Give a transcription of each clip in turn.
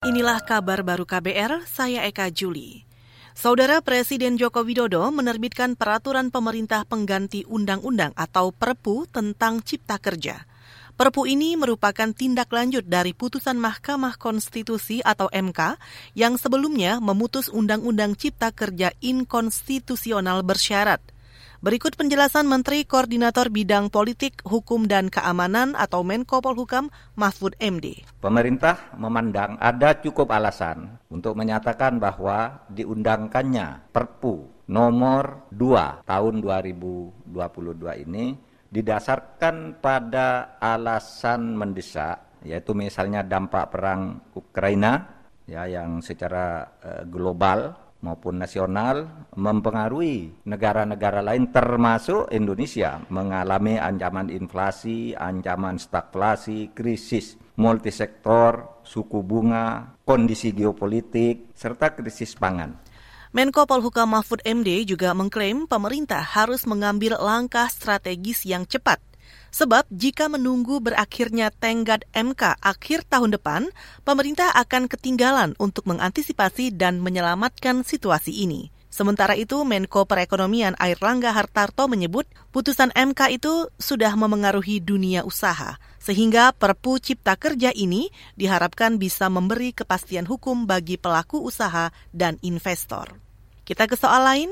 Inilah kabar baru KBR, saya Eka Juli. Saudara Presiden Joko Widodo menerbitkan peraturan pemerintah pengganti undang-undang atau Perpu tentang Cipta Kerja. Perpu ini merupakan tindak lanjut dari putusan Mahkamah Konstitusi atau MK yang sebelumnya memutus Undang-Undang Cipta Kerja inkonstitusional bersyarat. Berikut penjelasan Menteri Koordinator Bidang Politik, Hukum dan Keamanan atau Menko Polhukam Mahfud MD. Pemerintah memandang ada cukup alasan untuk menyatakan bahwa diundangkannya Perpu nomor 2 tahun 2022 ini didasarkan pada alasan mendesak yaitu misalnya dampak perang Ukraina ya yang secara uh, global maupun nasional mempengaruhi negara-negara lain termasuk Indonesia mengalami ancaman inflasi, ancaman stagflasi, krisis multisektor, suku bunga, kondisi geopolitik, serta krisis pangan. Menko Polhukam Mahfud MD juga mengklaim pemerintah harus mengambil langkah strategis yang cepat Sebab jika menunggu berakhirnya tenggat MK akhir tahun depan, pemerintah akan ketinggalan untuk mengantisipasi dan menyelamatkan situasi ini. Sementara itu, Menko Perekonomian Airlangga Hartarto menyebut putusan MK itu sudah memengaruhi dunia usaha, sehingga Perpu Cipta Kerja ini diharapkan bisa memberi kepastian hukum bagi pelaku usaha dan investor. Kita ke soal lain,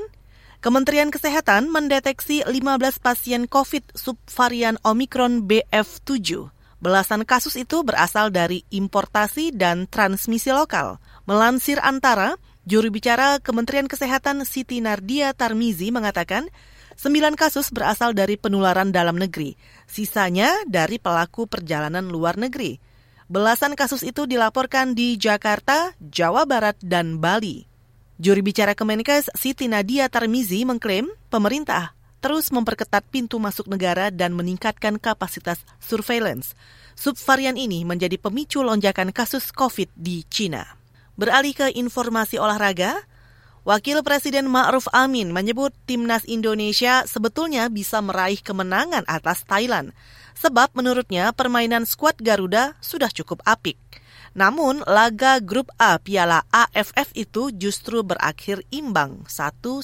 Kementerian Kesehatan mendeteksi 15 pasien COVID subvarian Omikron BF7. Belasan kasus itu berasal dari importasi dan transmisi lokal. Melansir antara, juru bicara Kementerian Kesehatan Siti Nardia Tarmizi mengatakan, sembilan kasus berasal dari penularan dalam negeri, sisanya dari pelaku perjalanan luar negeri. Belasan kasus itu dilaporkan di Jakarta, Jawa Barat, dan Bali. Juri bicara Kemenkes Siti Nadia Tarmizi mengklaim pemerintah terus memperketat pintu masuk negara dan meningkatkan kapasitas surveillance. Subvarian ini menjadi pemicu lonjakan kasus COVID di Cina. Beralih ke informasi olahraga, Wakil Presiden Ma'ruf Amin menyebut timnas Indonesia sebetulnya bisa meraih kemenangan atas Thailand, sebab menurutnya permainan skuad Garuda sudah cukup apik. Namun, laga grup A Piala AFF itu justru berakhir imbang 1-1.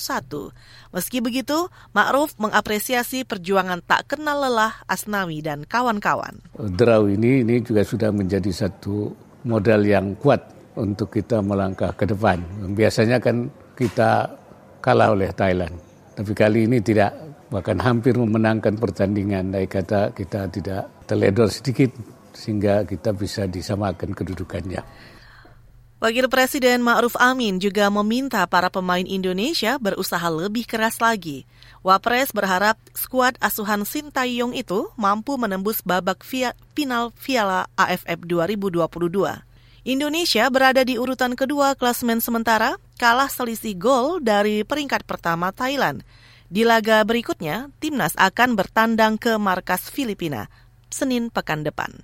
Meski begitu, Ma'ruf mengapresiasi perjuangan tak kenal lelah Asnawi dan kawan-kawan. Draw ini ini juga sudah menjadi satu modal yang kuat untuk kita melangkah ke depan. Biasanya kan kita kalah oleh Thailand. Tapi kali ini tidak, bahkan hampir memenangkan pertandingan. Dari kata kita tidak teledor sedikit sehingga kita bisa disamakan kedudukannya. Wakil Presiden Ma'ruf Amin juga meminta para pemain Indonesia berusaha lebih keras lagi. Wapres berharap skuad asuhan Sintayong itu mampu menembus babak via, final Piala AFF 2022. Indonesia berada di urutan kedua klasmen sementara, kalah selisih gol dari peringkat pertama Thailand. Di laga berikutnya, timnas akan bertandang ke markas Filipina, Senin pekan depan.